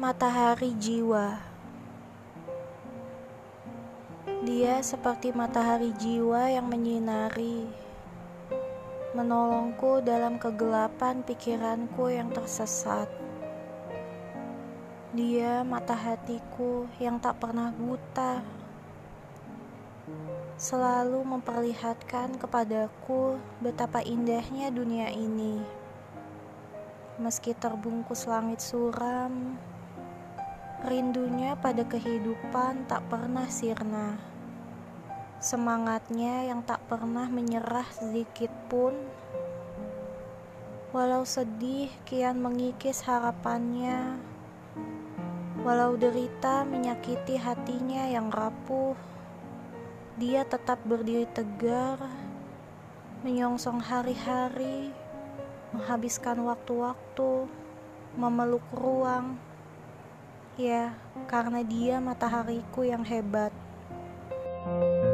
matahari jiwa. Dia seperti matahari jiwa yang menyinari, menolongku dalam kegelapan pikiranku yang tersesat. Dia mata hatiku yang tak pernah buta, selalu memperlihatkan kepadaku betapa indahnya dunia ini. Meski terbungkus langit suram, rindunya pada kehidupan tak pernah sirna. Semangatnya yang tak pernah menyerah sedikit pun. Walau sedih kian mengikis harapannya. Walau derita menyakiti hatinya yang rapuh. Dia tetap berdiri tegar, menyongsong hari-hari menghabiskan waktu-waktu, memeluk ruang. Ya, karena dia matahariku yang hebat. thank you